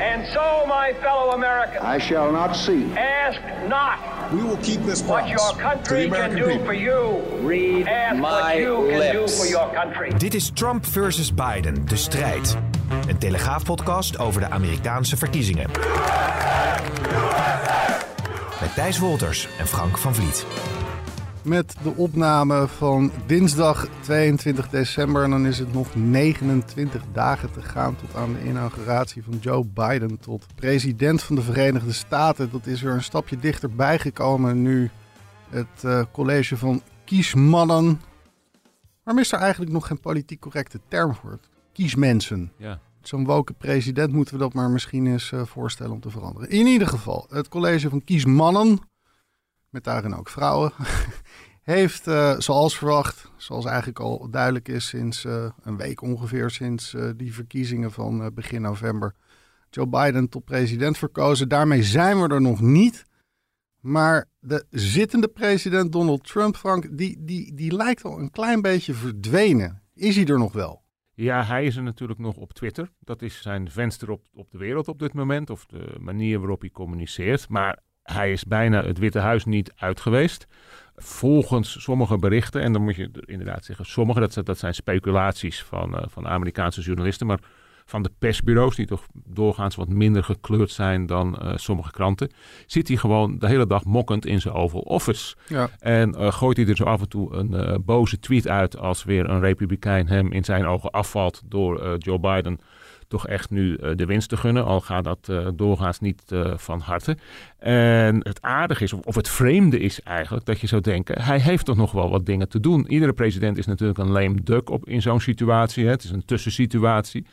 And so, my fellow Americans, I shall not see. ask not We will keep this what promise your to the country can do people. for you. Read Ask what my you can do lips. for your country. Dit is Trump versus Biden, de strijd. Een telegraafpodcast over de Amerikaanse verkiezingen. Met Thijs Wolters en Frank van Vliet. Met de opname van dinsdag 22 december. En dan is het nog 29 dagen te gaan tot aan de inauguratie van Joe Biden tot president van de Verenigde Staten. Dat is er een stapje dichterbij gekomen nu het eh, college van kiesmannen. Waarom is er eigenlijk nog geen politiek correcte term voor? Kiesmensen. Ja. Zo'n woke president moeten we dat maar misschien eens eh, voorstellen om te veranderen. In ieder geval, het college van kiesmannen, met daarin ook vrouwen, heeft eh, zoals verwacht, zoals eigenlijk al duidelijk is sinds eh, een week ongeveer, sinds eh, die verkiezingen van begin november, Joe Biden tot president verkozen. Daarmee zijn we er nog niet. Maar de zittende president Donald Trump, Frank, die, die, die lijkt al een klein beetje verdwenen. Is hij er nog wel? Ja, hij is er natuurlijk nog op Twitter. Dat is zijn venster op, op de wereld op dit moment, of de manier waarop hij communiceert. Maar hij is bijna het Witte Huis niet uit geweest. Volgens sommige berichten, en dan moet je er inderdaad zeggen, sommige, dat, zijn- dat zijn speculaties van, eh, van Amerikaanse journalisten, maar van de persbureaus, die toch doorgaans wat minder gekleurd zijn dan eh, sommige kranten, zit hij gewoon de hele dag mokkend in zijn Oval Office. Ja. En eh, gooit hij er zo af en toe een boze tweet uit als weer een republikein hem in zijn ogen afvalt door Joe Biden toch echt nu eh, de winst te gunnen. Al gaat dat eh, doorgaans niet eh, van harte. En het aardige is, of, het vreemde is eigenlijk, dat je zou denken, hij heeft toch nog wel wat dingen te doen. Iedere president is natuurlijk een lame duck op, in zo'n situatie. Hè. Het is een tussensituatie.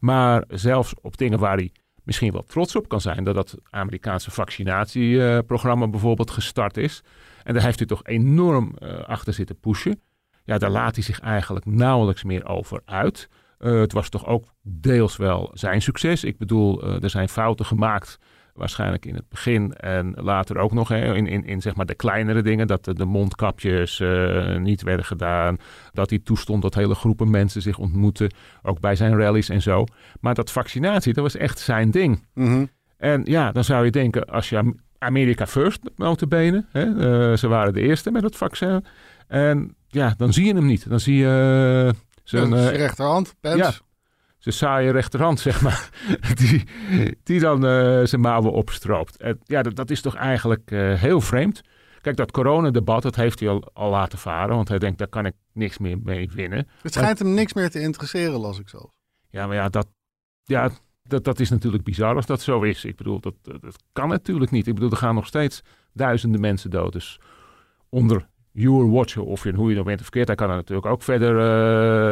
Maar zelfs op dingen waar hij misschien wel trots op kan zijn, dat dat Amerikaanse vaccinatieprogramma bijvoorbeeld gestart is. En daar heeft hij toch enorm achter zitten pushen. Ja, daar laat hij zich eigenlijk nauwelijks meer over uit. Eh, het was toch ook deels wel zijn succes. Ik bedoel, eh, er zijn fouten gemaakt. Waarschijnlijk in het begin en later ook nog hè, in, in, in zeg maar de kleinere dingen. Dat de, de mondkapjes eh, niet werden gedaan. Dat hij toestond dat hele groepen mensen zich ontmoeten. Ook bij zijn rallies en zo. Maar dat vaccinatie, dat was echt zijn ding. Mhm. En ja, dan zou je denken, als je Am- America first, notabene. Hè, ze waren de eerste met het vaccin. En ja, dan zie je hem niet. Dan zie je zijn, Ja, eh, zijn rechterhand, Pence. ja. zijn saaie rechterhand, zeg maar. die, die dan eh, zijn mouwen opstroopt. En ja, dat, dat is toch eigenlijk eh, heel vreemd. Kijk, dat coronadebat, dat heeft hij al, al laten varen. Want hij denkt, daar kan ik niks meer mee winnen. Het schijnt hem niks meer te interesseren, las ik zelf. Ja, maar ja, dat, ja, dat, dat is natuurlijk bizar als dat zo is. Ik bedoel, dat dat kan natuurlijk niet. Ik bedoel, er gaan nog steeds duizenden mensen dood. Dus onder your watch, of je, hoe je nou bent of verkeerd, daar kan er natuurlijk ook verder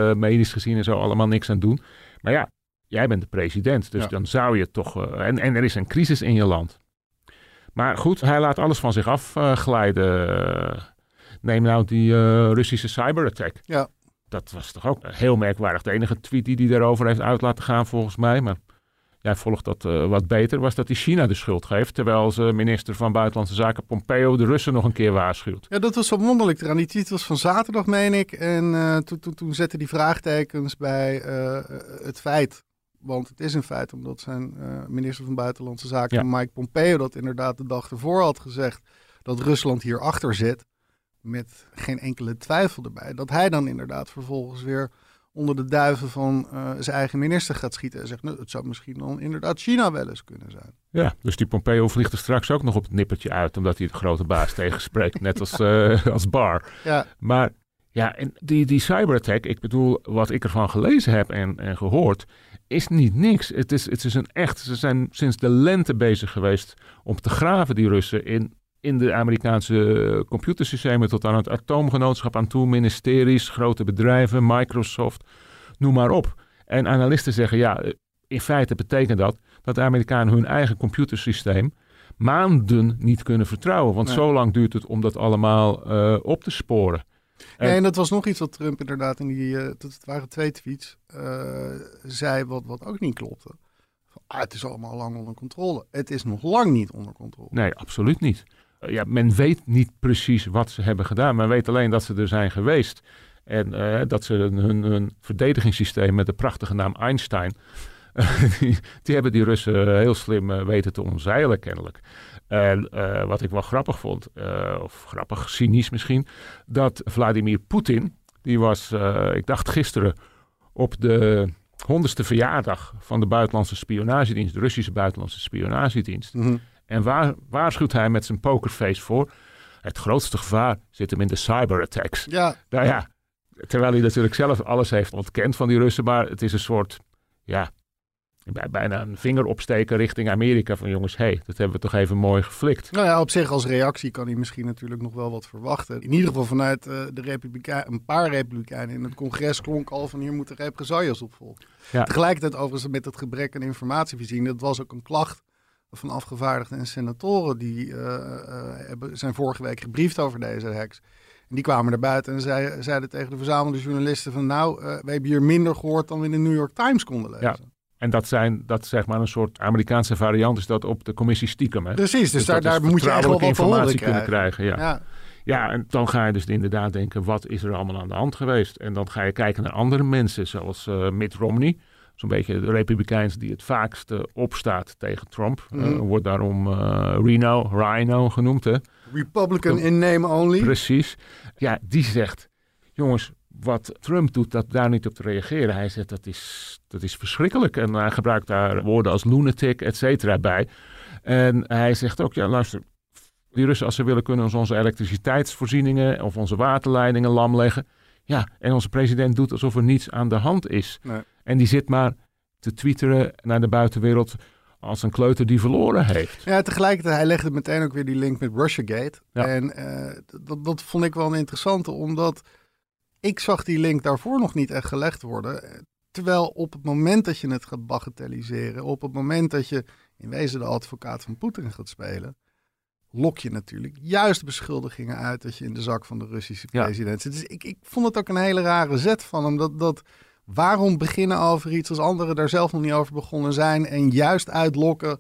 eh, medisch gezien en zo allemaal niks aan doen. Maar ja, jij bent de president, dus Ja. dan zou je toch... eh, en, en er is een crisis in je land. Maar goed, hij laat alles van zich afglijden. neem nou die eh, Russische cyberattack. Ja. Dat was toch ook heel merkwaardig. De enige tweet die hij daarover heeft uit laten gaan, volgens mij. Maar jij volgt dat eh, wat beter. Was dat hij China de schuld geeft. Terwijl zijn minister van Buitenlandse Zaken Pompeo de Russen nog een keer waarschuwt. Ja, dat was zo wonderlijk eraan. Die tweet was van zaterdag, meen ik. En eh, toen, toen, toen zette die vraagtekens bij eh, het feit. Want het is een feit, omdat zijn minister van Buitenlandse Zaken, Ja. Mike Pompeo, dat inderdaad de dag ervoor had gezegd dat Rusland hierachter zit. Met geen enkele twijfel erbij. Dat hij dan inderdaad vervolgens weer onder de duiven van eh, zijn eigen minister gaat schieten. En zegt, nou, het zou misschien dan inderdaad China wel eens kunnen zijn. Ja, dus die Pompeo vliegt er straks ook nog op het nippertje uit. Omdat hij de grote baas tegenspreekt. Net als, eh, als Bar. Ja, Maar ja, en die, die cyberattack, ik bedoel, wat ik ervan gelezen heb en, en gehoord, is niet niks. Het is, het is een echt, ze zijn sinds de lente bezig geweest om te graven, die Russen, in, in de Amerikaanse eh, computersystemen tot aan het atoomgenootschap aan toe, ministeries, grote bedrijven, Microsoft, noem maar op. En analisten zeggen, ja, eh, in feite betekent dat dat de Amerikanen hun eigen computersysteem maanden niet kunnen vertrouwen. Want Nee. zo lang duurt het om dat allemaal eh, op te sporen. En- en dat was nog iets wat Trump inderdaad in die, dat het waren twee tweets, zei wat, wat ook niet klopte. Van, ah, het is allemaal lang onder controle. Het is nog lang niet onder controle. Nee, absoluut niet. Eh, ja, men weet niet precies wat ze hebben gedaan. Men weet alleen dat ze er zijn geweest. En eh, dat ze hun, verdedigingssysteem met de prachtige naam Einstein... die, die hebben die Russen heel slim eh, weten te omzeilen kennelijk. En eh, wat ik wel grappig vond, eh, of grappig, cynisch misschien... dat Vladimir Poetin, die was, eh, ik dacht gisteren... op de honderdste verjaardag van de buitenlandse spionagedienst... de Russische buitenlandse spionagedienst... Mhm. En waar waarschuwt hij met zijn pokerface voor? Het grootste gevaar zit hem in de cyberattacks. Ja, Nou ja, terwijl hij natuurlijk zelf alles heeft ontkend van die Russen, maar het is een soort, ja, bij- bijna een vinger opsteken richting Amerika van jongens, hé, hey, dat hebben we toch even mooi geflikt. nou ja, op zich als reactie kan hij misschien natuurlijk nog wel wat verwachten. In ieder geval vanuit eh, de Republikein, een paar Republikeinen in het congres klonk al van hier moeten represailles op volgen. Ja. Tegelijkertijd overigens met het gebrek aan informatievoorziening, dat was ook een klacht van afgevaardigden en senatoren die eh, eh, hebben, zijn vorige week gebriefd over deze hacks. En die kwamen naar buiten en zei- zeiden tegen de verzamelde journalisten van nou, eh, we hebben hier minder gehoord dan we in de New York Times konden lezen. En dat zijn, dat zeg maar een soort Amerikaanse variant is dat op de commissie stiekem. Hè? Precies, dus, daar, is daar moet je echt wel wat informatie kunnen krijgen. krijgen. Ja. Ja. Ja, en dan ga je dus inderdaad denken, wat is er allemaal aan de hand geweest? En dan ga je kijken naar andere mensen, zoals Mitt Romney. Zo'n beetje de republikeins die het vaakst opstaat tegen Trump. Eh, Mhm. wordt daarom eh, Reno, Rhino genoemd, hè? Republican in name only. Precies. Ja, die zegt, jongens, wat Trump doet, dat daar niet op te reageren. Hij zegt, dat is, dat is verschrikkelijk. En hij gebruikt daar woorden als lunatic, et cetera, bij. En hij zegt ook, ja, luister, die Russen, als ze willen, kunnen ze onze elektriciteitsvoorzieningen of onze waterleidingen lam leggen. Ja, en onze president doet alsof er niets aan de hand is. Nee. En die zit maar te twitteren naar de buitenwereld als een kleuter die verloren heeft. Ja, tegelijkertijd, hij legde meteen ook weer die link met Russiagate. Ja. En eh, dat, dat vond ik wel een interessante, omdat ik zag die link daarvoor nog niet echt gelegd worden. Terwijl op het moment dat je het gaat bagatelliseren, op het moment dat je in wezen de advocaat van Poetin gaat spelen, lok je natuurlijk juist beschuldigingen uit dat je in de zak van de Russische Ja. president zit. Dus ik, ik vond het ook een hele rare zet van hem. Dat, dat, waarom beginnen over iets als anderen daar zelf nog niet over begonnen zijn en juist uitlokken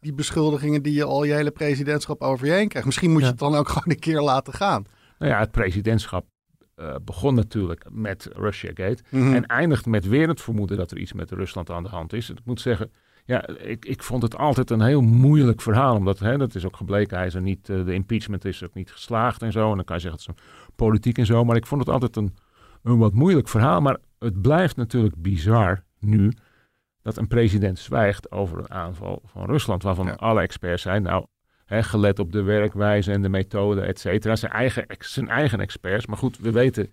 die beschuldigingen die je al je hele presidentschap over je heen krijgt. Misschien moet je Ja. het dan ook gewoon een keer laten gaan. Nou ja, het presidentschap eh, begon natuurlijk met Russiagate. Mhm. En eindigt met weer het vermoeden dat er iets met Rusland aan de hand is. Ik moet zeggen, ja, ik, ik vond het altijd een heel moeilijk verhaal. Omdat, hè, dat is ook gebleken, hij is er niet, eh, de impeachment is ook niet geslaagd en zo. En dan kan je zeggen, het is een politiek en zo. Maar ik vond het altijd een, een wat moeilijk verhaal. Maar het blijft natuurlijk bizar nu dat een president zwijgt over een aanval van Rusland. Waarvan Ja. alle experts zijn, nou, hè, gelet op de werkwijze en de methode, et cetera. Zijn eigen, zijn eigen experts. Maar goed, we weten,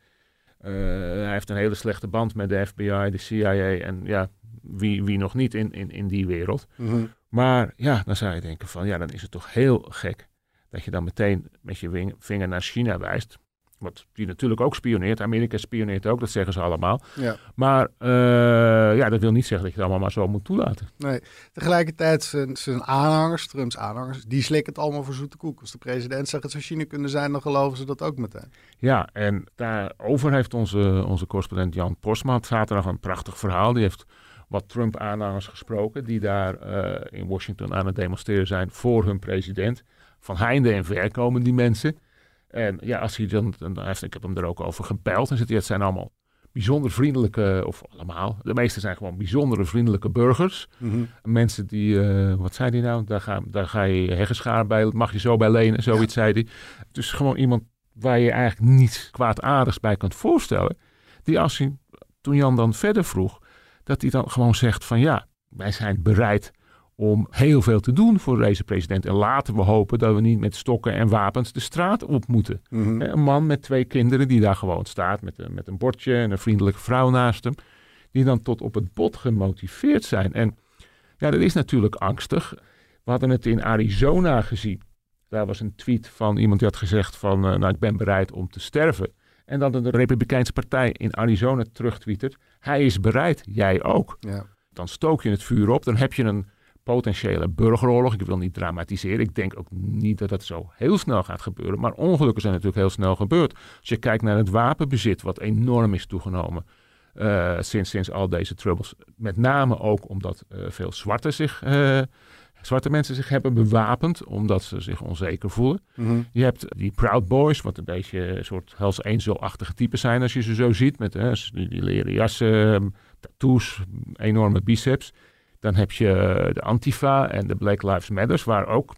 eh, hij heeft een hele slechte band met de FBI, de CIA en ja, wie, wie nog niet in, in, in die wereld. Mhm. Maar ja, dan zou je denken van ja, dan is het toch heel gek dat je dan meteen met je vinger naar China wijst. Wat die natuurlijk ook spioneert. Amerika spioneert ook, dat zeggen ze allemaal. Ja. Maar eh, ja, dat wil niet zeggen dat je het allemaal maar zo moet toelaten. Nee. Tegelijkertijd zijn, zijn aanhangers, Trumps aanhangers, die slikken het allemaal voor zoete koek. Als de president zegt het zou China kunnen zijn, dan geloven ze dat ook meteen. Ja, en daarover heeft onze, onze correspondent Jan Posma zaterdag een prachtig verhaal. Die heeft wat Trump-aanhangers gesproken, die daar eh, in Washington aan het demonstreren zijn voor hun president. Van heinde en ver komen die mensen. En ja, als hij dan, dan heeft, ik heb hem er ook over gebeld. En zit hij, het zijn allemaal bijzonder vriendelijke, of allemaal, de meeste zijn gewoon bijzondere vriendelijke burgers. Mensen die, eh, wat zei hij nou? Daar ga, daar ga je heggenschaar bij, mag je zo bij lenen, zoiets zei hij. Dus gewoon iemand waar je eigenlijk niets kwaadaardigs bij kunt voorstellen. Die als hij, toen Jan dan verder vroeg, dat hij dan gewoon zegt van ja, wij zijn bereid om heel veel te doen voor deze president. En laten we hopen dat we niet met stokken en wapens de straat op moeten. Mhm. Een man met twee kinderen die daar gewoon staat met, een- met een bordje en een vriendelijke vrouw naast hem. Die dan tot op het bot gemotiveerd zijn. En ja, dat is natuurlijk angstig. We hadden het in Arizona gezien. Daar was een tweet van iemand die had gezegd van, eh, nou ik ben bereid om te sterven. En dan de Republikeinse partij in Arizona terugtwittert, hij is bereid, jij ook. Ja. dan stook je het vuur op. Dan heb je een potentiële burgeroorlog. Ik wil niet dramatiseren. Ik denk ook niet dat dat zo heel snel gaat gebeuren. Maar ongelukken zijn natuurlijk heel snel gebeurd. Als je kijkt naar het wapenbezit, wat enorm is toegenomen. Uh, sinds, sinds al deze troubles. Met name ook omdat uh, veel zwarte, zich, uh, zwarte mensen zich hebben bewapend, omdat ze zich onzeker voelen. Mm -hmm. Je hebt die Proud Boys, wat een beetje een soort Hells Angel-achtige types zijn als je ze zo ziet. Met die, die leren jassen, tattoos, enorme biceps. Dan heb je de Antifa en de Black Lives Matters, waar ook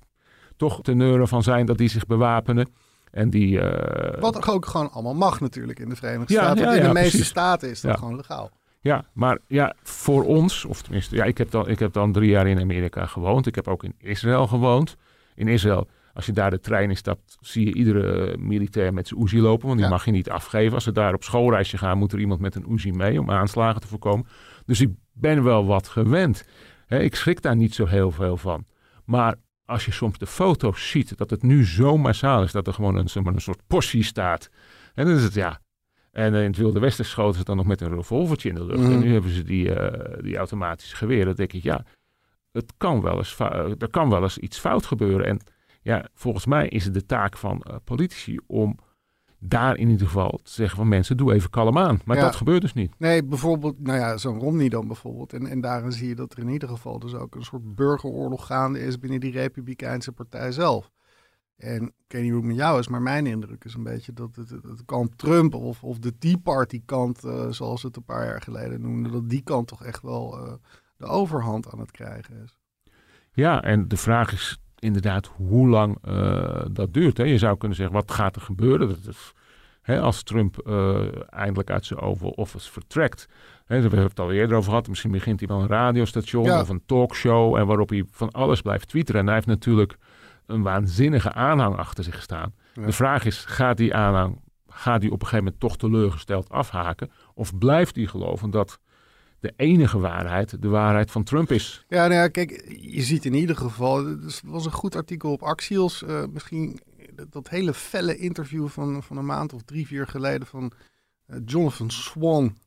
toch teneuren van zijn dat die zich bewapenen. En die, uh... Wat ook gewoon allemaal mag natuurlijk in de Verenigde ja, Staten. Ja, in de meeste precies. staten is dat gewoon legaal. Ja, maar ja, voor ons, of tenminste, ja, ik, heb dan, ik heb dan drie jaar in Amerika gewoond. Ik heb ook in Israël gewoond. In Israël, als je daar de trein instapt, zie je iedere militair met zijn Uzi lopen. Want die mag je niet afgeven. Als ze daar op schoolreisje gaan, moet er iemand met een Uzi mee om aanslagen te voorkomen. Dus ik ben wel wat gewend. He, ik schrik daar niet zo heel veel van. Maar als je soms de foto's ziet, dat het nu zo massaal is dat er gewoon een, een soort portie staat. En dan is het ja. En in het Wilde Westen schoten ze dan nog met een revolvertje in de lucht. Mhm. En nu hebben ze die, uh, die automatische geweren. Dan denk ik, ja, het kan wel eens er kan wel eens iets fout gebeuren. En ja, volgens mij is het de taak van uh, politici om daar in ieder geval te zeggen van mensen, doe even kalm aan. Maar Ja. dat gebeurt dus niet. Nee, bijvoorbeeld, nou ja, zo'n Romney dan bijvoorbeeld. En, en daarin zie je dat er in ieder geval dus ook een soort burgeroorlog gaande is binnen die Republikeinse partij zelf. En ik weet niet hoe het met jou is, maar mijn indruk is een beetje dat het, het, het kant Trump of, of de Tea Party kant, eh, zoals we het een paar jaar geleden noemden, dat die kant toch echt wel eh, de overhand aan het krijgen is. Ja, en de vraag is inderdaad hoe lang eh, dat duurt. Hè? Je zou kunnen zeggen, wat gaat er gebeuren? Dat is, hè, als Trump eh, eindelijk uit zijn Oval Office vertrekt. Hè, we hebben het al eerder over gehad. Misschien begint hij wel een radiostation Ja. of een talkshow. En waarop hij van alles blijft twitteren. En hij heeft natuurlijk een waanzinnige aanhang achter zich staan. Ja. De vraag is, gaat die aanhang, gaat die op een gegeven moment toch teleurgesteld afhaken? Of blijft hij geloven dat de enige waarheid de waarheid van Trump is? Ja, nou ja, kijk, je ziet in ieder geval, er was een goed artikel op Axios, eh, misschien dat, hele felle interview van, van een maand of drie, vier geleden van eh, Jonathan Swan.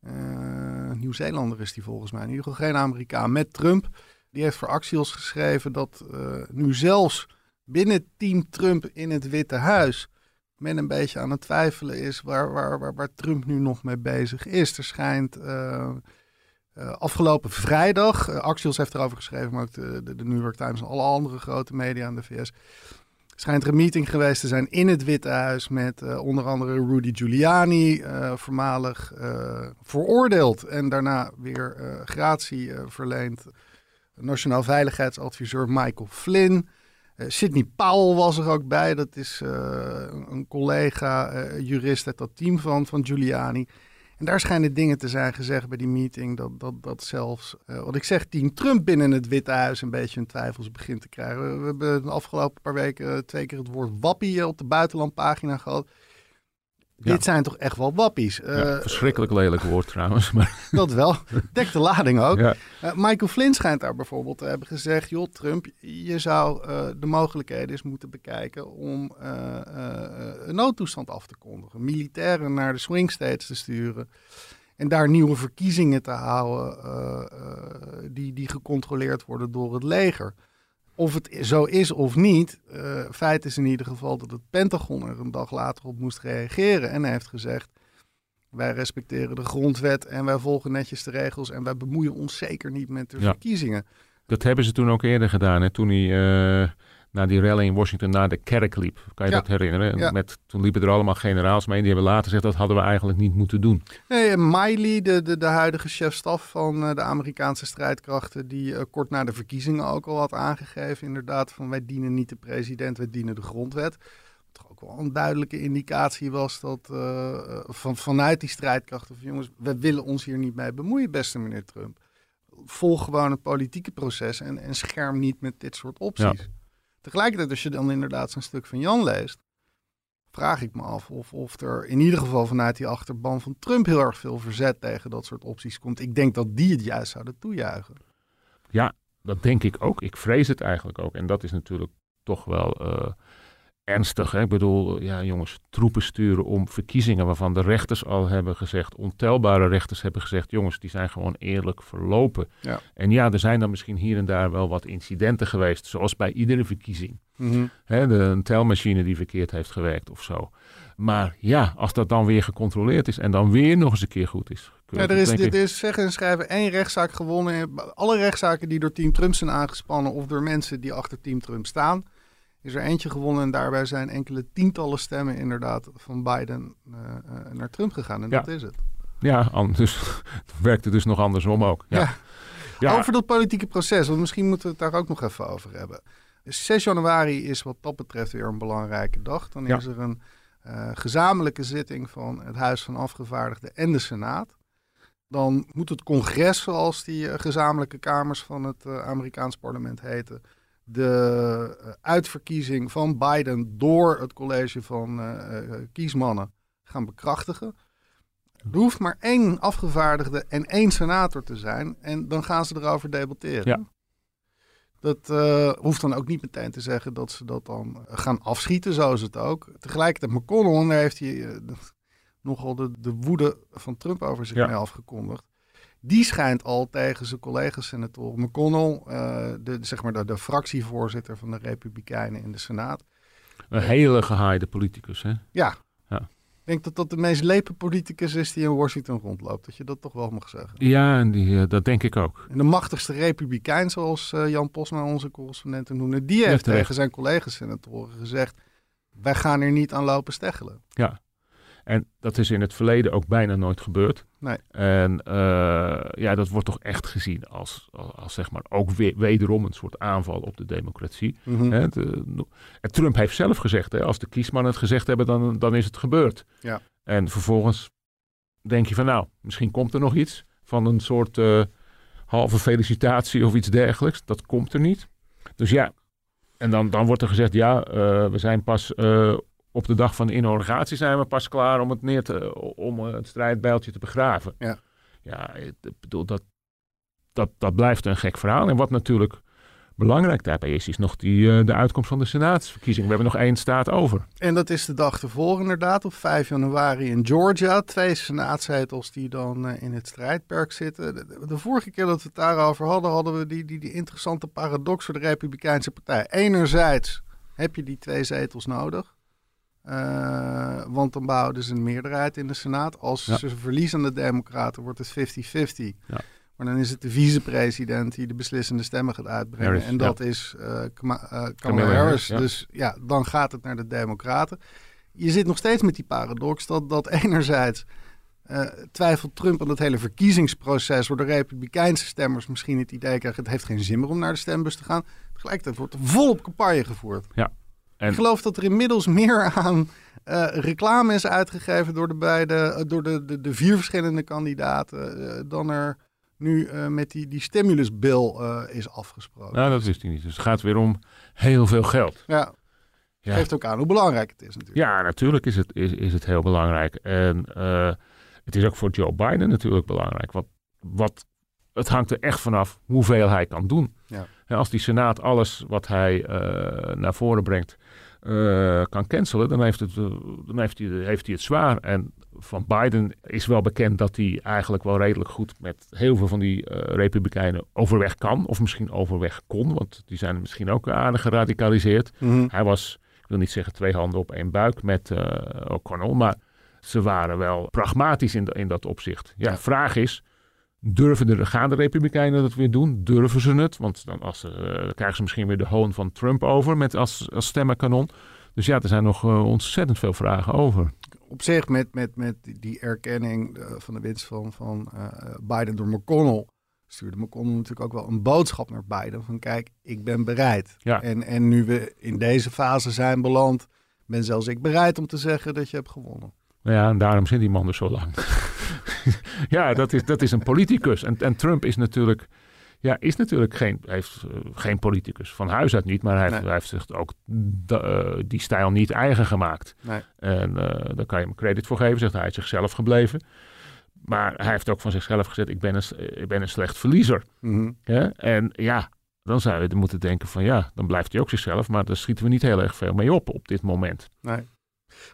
Eh, Nieuw-Zeelander is die volgens mij, in ieder geval geen Amerikaan, met Trump. Die heeft voor Axios geschreven dat nu zelfs binnen team Trump in het Witte Huis men een beetje aan het twijfelen is waar, waar, waar, waar Trump nu nog mee bezig is. Er schijnt eh, eh, afgelopen vrijdag, eh, Axios heeft erover geschreven, maar ook de, New York Times en alle andere grote media in de VS, schijnt er een meeting geweest te zijn in het Witte Huis met onder andere Rudy Giuliani, voormalig veroordeeld en daarna weer gratie verleend. Nationaal Veiligheidsadviseur Michael Flynn. Eh, Sidney Powell was er ook bij. Dat is eh, een een collega, eh, jurist uit dat team van, van Giuliani. En daar schijnen dingen te zijn gezegd bij die meeting. Dat, dat, dat zelfs, wat ik zeg, team Trump binnen het Witte Huis een beetje in twijfels begint te krijgen. We, hebben de afgelopen paar weken twee keer het woord wappie op de buitenlandpagina gehad. Ja. Dit zijn toch echt wel wappies. Eh, Ja, verschrikkelijk lelijk woord trouwens. Maar dat wel. Dek de lading ook. ja. Eh, Michael Flynn schijnt daar bijvoorbeeld te hebben gezegd: joh, Trump, je zou eh, de mogelijkheden eens moeten bekijken om eh, eh, een noodtoestand af te kondigen. Militairen naar de swing states te sturen. En daar nieuwe verkiezingen te houden eh, eh, die, die gecontroleerd worden door het leger. Of het zo is of niet, eh, feit is in ieder geval dat het Pentagon er een dag later op moest reageren. En heeft gezegd, wij respecteren de grondwet en wij volgen netjes de regels. En wij bemoeien ons zeker niet met de Ja. verkiezingen. Dat hebben ze toen ook eerder gedaan. Hè? Toen hij eh naar die rally in Washington naar de kerk liep. Kan je Ja. dat herinneren? Ja. Met, toen liepen er allemaal generaals mee. Die hebben later gezegd dat hadden we eigenlijk niet moeten doen. Nee, en Miley, de, de, de huidige chef-staf van eh, de Amerikaanse strijdkrachten, die eh, kort na de verkiezingen ook al had aangegeven, inderdaad, van wij dienen niet de president, wij dienen de grondwet. Wat toch ook wel een duidelijke indicatie was dat eh, eh, van, vanuit die strijdkrachten van jongens, we willen ons hier niet mee bemoeien, beste meneer Trump. Volg gewoon het politieke proces en, en scherm niet met dit soort opties. Tegelijkertijd, als je dan inderdaad zo'n stuk van Jan leest, vraag ik me af of, of er in ieder geval vanuit die achterban van Trump heel erg veel verzet tegen dat soort opties komt. Ik denk dat die het juist zouden toejuichen. Ja, dat denk ik ook. Ik vrees het eigenlijk ook. En dat is natuurlijk toch wel eh, ernstig. Hè? Ik bedoel, ja jongens, troepen sturen om verkiezingen waarvan de rechters al hebben gezegd, ontelbare rechters hebben gezegd, jongens, die zijn gewoon eerlijk verlopen. Ja. En ja, er zijn dan misschien hier en daar wel wat incidenten geweest, zoals bij iedere verkiezing. Mhm. Hè, de, een telmachine die verkeerd heeft gewerkt of zo. Maar ja, als dat dan weer gecontroleerd is en dan weer nog eens een keer goed is. Ja, er is, dit is zeggen en schrijven één rechtszaak gewonnen. Alle rechtszaken die door Team Trump zijn aangespannen of door mensen die achter Team Trump staan, is er eentje gewonnen. En daarbij zijn enkele tientallen stemmen inderdaad van Biden eh, eh, naar Trump gegaan. En Ja. dat is het. Ja, an- dus werkt het dus nog andersom ook. Ja. Ja. Ja. Over dat politieke proces, want misschien moeten we het daar ook nog even over hebben. 6 januari is wat dat betreft weer een belangrijke dag. Dan is er een eh, gezamenlijke zitting van het Huis van Afgevaardigden en de Senaat. Dan moet het congres, zoals die gezamenlijke kamers van het Amerikaans parlement heten, de eh, uitverkiezing van Biden door het college van eh, eh, kiesmannen gaan bekrachtigen. Er hoeft maar één afgevaardigde en één senator te zijn. En dan gaan ze erover debatteren. Ja. Dat hoeft dan ook niet meteen te zeggen dat ze dat dan gaan afschieten. Zo is het ook. Tegelijkertijd McConnell, daar heeft hij nogal de, de woede van Trump over zich Ja. mee afgekondigd. Die schijnt al tegen zijn collega-senatoren. McConnell, eh, de, zeg maar de, de fractievoorzitter van de Republikeinen in de Senaat. Een hele gehaaide politicus. Hè? Ja. Ja. Ik denk dat dat de meest lepe politicus is die in Washington rondloopt. Dat je dat toch wel mag zeggen. Ja, en die, eh, dat denk ik ook. En de machtigste republikein, zoals eh, Jan Posma, onze correspondent, noemde, die heeft tegen zijn collega-senatoren gezegd: wij gaan er niet aan lopen steggelen. En dat is in het verleden ook bijna nooit gebeurd. Nee. En eh, ja, dat wordt toch echt gezien als, als, als zeg maar ook weer, wederom een soort aanval op de democratie. Mhm. Hè, de- no- en Trump heeft zelf gezegd, hè, als de kiesmannen het gezegd hebben, dan, dan is het gebeurd. Ja. En vervolgens denk je van nou, misschien komt er nog iets van een soort eh, halve felicitatie of iets dergelijks. Dat komt er niet. Dus ja, en dan, dan wordt er gezegd, ja, eh, we zijn pas eh, op de dag van de inauguratie zijn we pas klaar om het neer te, om eh, het strijdbijltje te begraven. Ja. Ja, ik bedoel, dat, dat, dat blijft een gek verhaal. En wat natuurlijk belangrijk daarbij is, is nog die, eh, de uitkomst van de senaatsverkiezing. We hebben nog één staat over. En dat is de dag ervoor inderdaad, op 5 januari in Georgia. Twee senaatzetels die dan eh, in het strijdperk zitten. De, de- de vorige keer dat we het daarover hadden, hadden we die, die, die interessante paradox voor de Republikeinse Partij. Enerzijds heb je die twee zetels nodig. Eh, want dan behouden ze een meerderheid in de Senaat. Als Ja. ze verliezen aan de Democraten, wordt het 50-50. Ja. Maar dan is het de vicepresident die de beslissende stemmen gaat uitbrengen. Harris, en ja. dat is eh, Kamala, Harris. Ja. Dus ja, dan gaat het naar de Democraten. Je zit nog steeds met die paradox dat, dat enerzijds eh, twijfelt Trump aan het hele verkiezingsproces, waardoor Republikeinse stemmers misschien het idee krijgen: het heeft geen zin meer om naar de stembus te gaan. Tegelijkertijd wordt er volop campagne gevoerd. En- Ik geloof dat er inmiddels meer aan eh, reclame is uitgegeven door de, beide, eh, door de, de, de vier verschillende kandidaten eh, dan er nu met die, die stimulusbill eh, is afgesproken. Nou, dat wist hij niet. Dus het gaat weer om heel veel geld. Ja, Ja. geeft ook aan hoe belangrijk het is natuurlijk. Ja, natuurlijk is het, is, is het heel belangrijk. En het is ook voor Joe Biden natuurlijk belangrijk. Wat, wat, het hangt er echt vanaf hoeveel hij kan doen. Ja. En als die Senaat alles wat hij naar voren brengt eh, kan cancelen, dan, heeft, het, eh, dan heeft, hij, heeft hij het zwaar. En van Biden is wel bekend dat hij eigenlijk wel redelijk goed met heel veel van die eh, republikeinen overweg kan. Of misschien overweg kon, want die zijn misschien ook aardig geradicaliseerd. Mhm. Hij was, ik wil niet zeggen twee handen op één buik met eh O'Connell, maar ze waren wel pragmatisch in, in dat opzicht. Ja. vraag is, durven de, gaan de Republikeinen dat weer doen? Durven ze het? Want dan, als, eh, dan krijgen ze misschien weer de hoon van Trump over met als, als stemmenkanon. Dus ja, er zijn nog eh, ontzettend veel vragen over. op zich met, met, met die erkenning eh, van de winst van, van Biden door McConnell, stuurde McConnell natuurlijk ook wel een boodschap naar Biden van kijk, ik ben bereid. Ja. En, en nu we in deze fase zijn beland, ben zelfs ik bereid om te zeggen dat je hebt gewonnen. Nou ja, en daarom zit die man er zo lang. ja, dat is, dat is een politicus. En, en Trump is natuurlijk, ja, is natuurlijk geen, heeft, eh, geen politicus. Van huis uit niet, maar hij heeft, hij heeft zich ook eh, die stijl niet eigen gemaakt. Nee. En eh, daar kan je hem credit voor geven, zegt hij, hij is zichzelf gebleven. Maar hij heeft ook van zichzelf gezegd, ik ben een, ik ben een slecht verliezer. Mhm. Hè? En ja, dan zou je moeten denken van ja, dan blijft hij ook zichzelf, maar daar schieten we niet heel erg veel mee op op dit moment. Nee.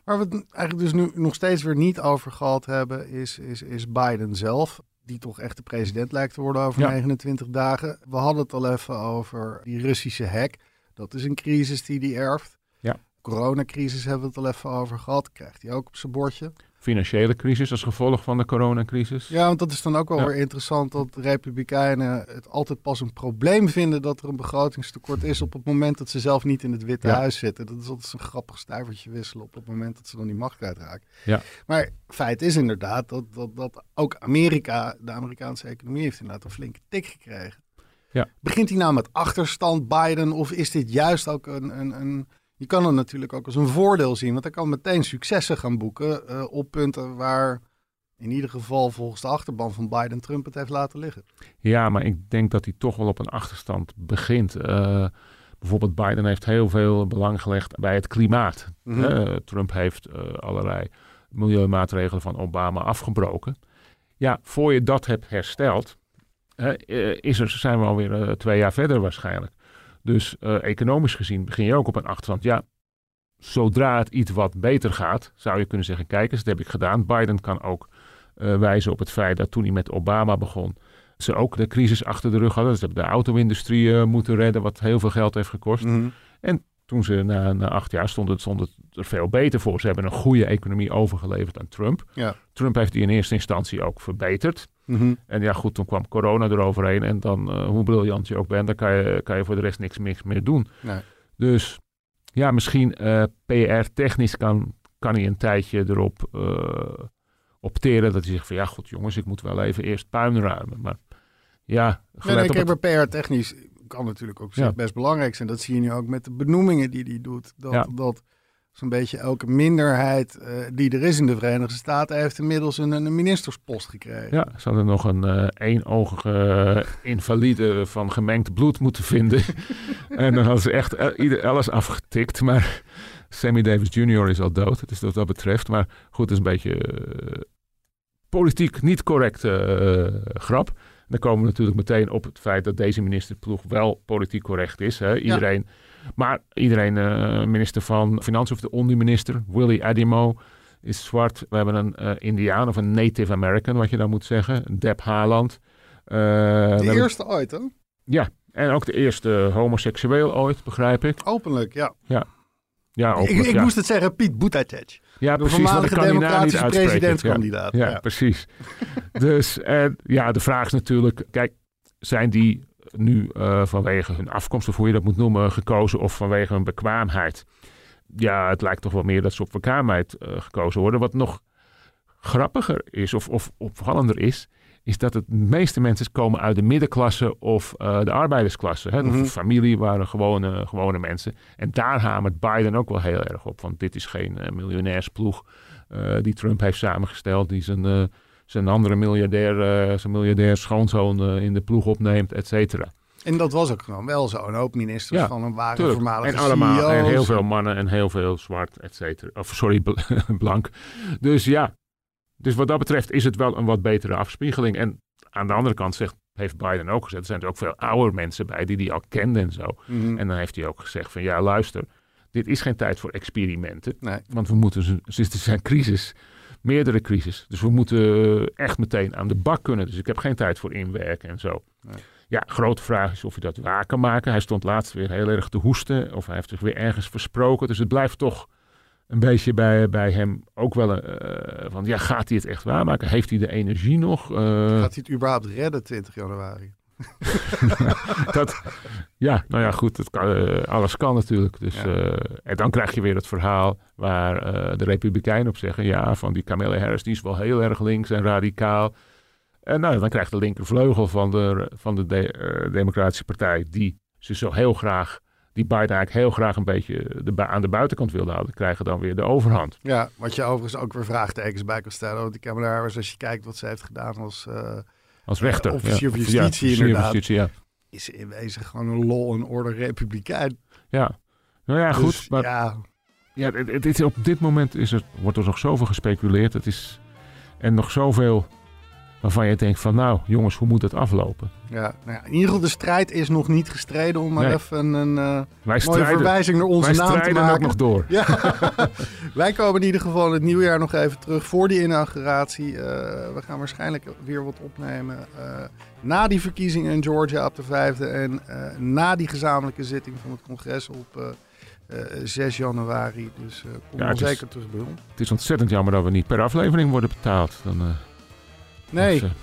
Waar we het eigenlijk dus nu nog steeds weer niet over gehad hebben, is, is, is Biden zelf. Die toch echt de president lijkt te worden over Ja. 29 dagen. We hadden het al even over die Russische hack. Dat is een crisis die hij erft. Ja. Coronacrisis hebben we het al even over gehad. Krijgt hij ook op zijn bordje. Financiële crisis als gevolg van de coronacrisis. Ja, want dat is dan ook wel Ja. weer interessant dat de Republikeinen het altijd pas een probleem vinden dat er een begrotingstekort is op het moment dat ze zelf niet in het Witte Ja. Huis zitten. Dat is altijd een grappig stuivertje wisselen op het moment dat ze dan die macht kwijtraken. Ja. Maar feit is inderdaad dat, dat, dat ook Amerika, de Amerikaanse economie, heeft inderdaad een flinke tik gekregen. Ja. Begint hij nou met achterstand Biden of is dit juist ook een, een, een je kan het natuurlijk ook als een voordeel zien, want hij kan meteen successen gaan boeken eh, op punten waar in ieder geval volgens de achterban van Biden Trump het heeft laten liggen. Ja, maar ik denk dat hij toch wel op een achterstand begint. Eh, bijvoorbeeld Biden heeft heel veel belang gelegd bij het klimaat. Mhm. Eh, Trump heeft allerlei milieumaatregelen van Obama afgebroken. Ja, voor je dat hebt hersteld, is er, zijn we alweer twee jaar verder waarschijnlijk. Dus eh, economisch gezien begin je ook op een achterstand. Ja, zodra het iets wat beter gaat, zou je kunnen zeggen, kijk eens, dat heb ik gedaan. Biden kan ook eh, wijzen op het feit dat toen hij met Obama begon, ze ook de crisis achter de rug hadden. Ze hebben de auto-industrie eh, moeten redden, wat heel veel geld heeft gekost. Mhm. Toen ze na, na acht jaar stond het, stond het er veel beter voor. Ze hebben een goede economie overgeleverd aan Trump. Ja. Trump heeft die in eerste instantie ook verbeterd. Mhm. En ja, goed, toen kwam corona eroverheen. En dan, eh, hoe briljant je ook bent, dan kan je, kan je voor de rest niks, niks meer doen. Nee. Dus ja, misschien eh, PR-technisch kan, kan hij een tijdje erop eh, opteren dat hij zegt van ja, goed jongens, ik moet wel even eerst puin ruimen. Maar ja, gelet nee, kijk, PR-technisch kan natuurlijk ook Ja. best belangrijk zijn. Dat zie je nu ook met de benoemingen die hij doet. Dat, Ja. dat zo'n beetje elke minderheid eh, die er is in de Verenigde Staten heeft inmiddels een, een ministerspost gekregen. Ja, ze hadden nog een eh eenogige invalide van gemengd bloed moeten vinden. en dan hadden ze echt eh, ieder, alles afgetikt. Maar Sammy Davis Jr. is al dood. Dus wat dat betreft. Maar goed, het is een beetje eh, politiek niet correcte eh, grap. Dan komen we natuurlijk meteen op het feit dat deze ministerploeg wel politiek correct is. Hè? Iedereen, Maar iedereen, eh, minister van Financiën of de onderminister, Willie Adimo, is zwart. We hebben een eh, Indiaan of een Native American, wat je dan moet zeggen. Deb Haaland. Eh, de hebben- eerste ooit, hè? Ja, en ook de eerste homoseksueel ooit, begrijp ik. Openlijk, ja. Ja, Ik, openlijk, ik ja. moest het zeggen, Piet Buttigieg. ja, De precies, ik voormalige democratische uitspreken. presidentskandidaat. Ja, ja, Ja. precies. dus en, ja, de vraag is natuurlijk, kijk, zijn die nu eh, vanwege hun afkomst, of hoe je dat moet noemen, gekozen of vanwege hun bekwaamheid? Ja, het lijkt toch wel meer dat ze op bekwaamheid eh, gekozen worden. Wat nog grappiger is, of, of opvallender is, is dat het de meeste mensen komen uit de middenklasse of eh, de arbeidersklasse. Hè? Mhm. De familie waren gewone, gewone mensen. En daar hamert Biden ook wel heel erg op. Want dit is geen miljonairsploeg die Trump heeft samengesteld. Die zijn, zijn andere miljardair, eh, zijn miljardair schoonzoon eh, in de ploeg opneemt, et cetera. En dat was ook gewoon wel zo. Een hoop ministers Ja, van een waren Tuurlijk. voormalige En allemaal, en CEO's. heel veel mannen en heel veel zwart, et cetera. Of sorry, bl- blank. Dus ja, dus wat dat betreft is het wel een wat betere afspiegeling. En aan de andere kant zegt, heeft Biden ook gezegd, er zijn er ook veel oude mensen bij die die al kenden en zo. Mhm. En dan heeft hij ook gezegd van ja, luister, dit is geen tijd voor experimenten. Nee. Want we moeten, ze- er zijn crisis, meerdere crisis. Dus we moeten echt meteen aan de bak kunnen. Dus ik heb geen tijd voor inwerken en zo. Nee. Ja, grote vraag is of hij dat waar kan maken. Hij stond laatst weer heel erg te hoesten. Of hij heeft zich weer ergens versproken. Dus het blijft toch een beetje bij, bij hem ook wel een, eh, van... Ja, gaat hij het echt waarmaken? Heeft hij de energie nog? Eh, Gaat hij het überhaupt redden 20 januari? dat, ja, nou ja, goed. Het kan, eh, alles kan natuurlijk. Dus, Ja. eh, en dan krijg je weer het verhaal waar eh, de Republikeinen op zeggen... ja, van die Kamala Harris, die is wel heel erg links en radicaal. En nou, dan krijgt de linkervleugel van de, van de, de- Democratische Partij... die ze zo heel graag, die Biden eigenlijk heel graag een beetje de, aan de buitenkant wilde houden... krijgen dan weer de overhand. Ja, wat je overigens ook weer vraagtekens bij kan stellen. Want die Kamala Harris, als je kijkt wat ze heeft gedaan als... Als rechter. officier van Ja, justitie, van inderdaad. justitie, ja. is in wezen gewoon een lol en orde republikein. ja. Nou ja, goed. Dus, maar ja, Ja, het, op dit moment is er, wordt er nog zoveel gespeculeerd. Het is, en nog zoveel waarvan je denkt van nou jongens, hoe moet het aflopen? Ja, nou ja, in ieder geval de strijd is nog niet gestreden om maar Nee. even een eh, Wij mooie strijden, verwijzing naar onze naam te strijden ook maken. nog door. Ja, wij komen in ieder geval in het nieuwjaar nog even terug voor die inauguratie. Eh, we gaan waarschijnlijk weer wat opnemen eh, na die verkiezingen in Georgia op de vijfde en na die gezamenlijke zitting van het congres op eh, eh, 6 januari. Dus kom Ja, het is- zeker terug bij ons. Het is ontzettend jammer dat we niet per aflevering worden betaald. Dan, Nee, dus, eh,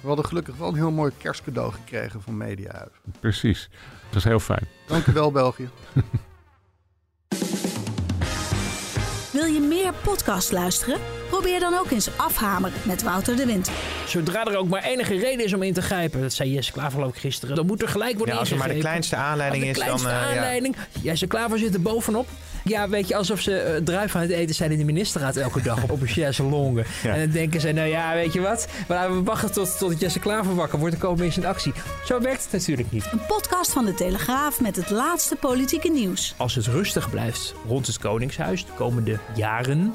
we hadden gelukkig wel een heel mooi kerstcadeau gekregen van Mediahuis. precies. Dat is heel fijn. Dank u wel, België. Wil je meer podcast luisteren? Probeer dan ook eens afhameren met Wouter de Wind. Zodra er ook maar enige reden is om in te grijpen, dat zei Jesse Klaver ook gisteren, dan moet er gelijk worden Ja, als er maar de kleinste aanleiding de is, kleinste dan... eh, ja. aanleiding. Jesse Klaver zit er bovenop. Ja, weet je, alsof ze uh, druif aan het eten zijn in de ministerraad elke dag op, op een chaise longue. Ja. En dan denken ze, nou ja, weet je wat? Maar we wachten tot, tot Jesse Klaver wakker wordt, dan komen mensen in actie. Zo werkt het natuurlijk niet. Een podcast van de Telegraaf met het laatste politieke nieuws. Als het rustig blijft rond het Koningshuis de komende jaren,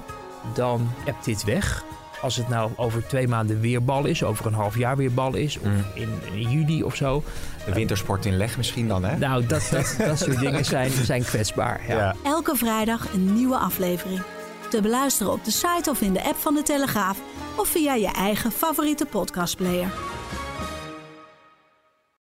dan ebt dit weg. Als het nou over twee maanden weer bal is, over een half jaar weer bal is, of Mm. in, in juli of zo. De wintersport in leg misschien dan, hè? Nou, dat, dat, dat soort dingen zijn, zijn kwetsbaar. Ja. Ja. Elke vrijdag een nieuwe aflevering. Te beluisteren op de site of in de app van de Telegraaf of via je eigen favoriete podcastplayer.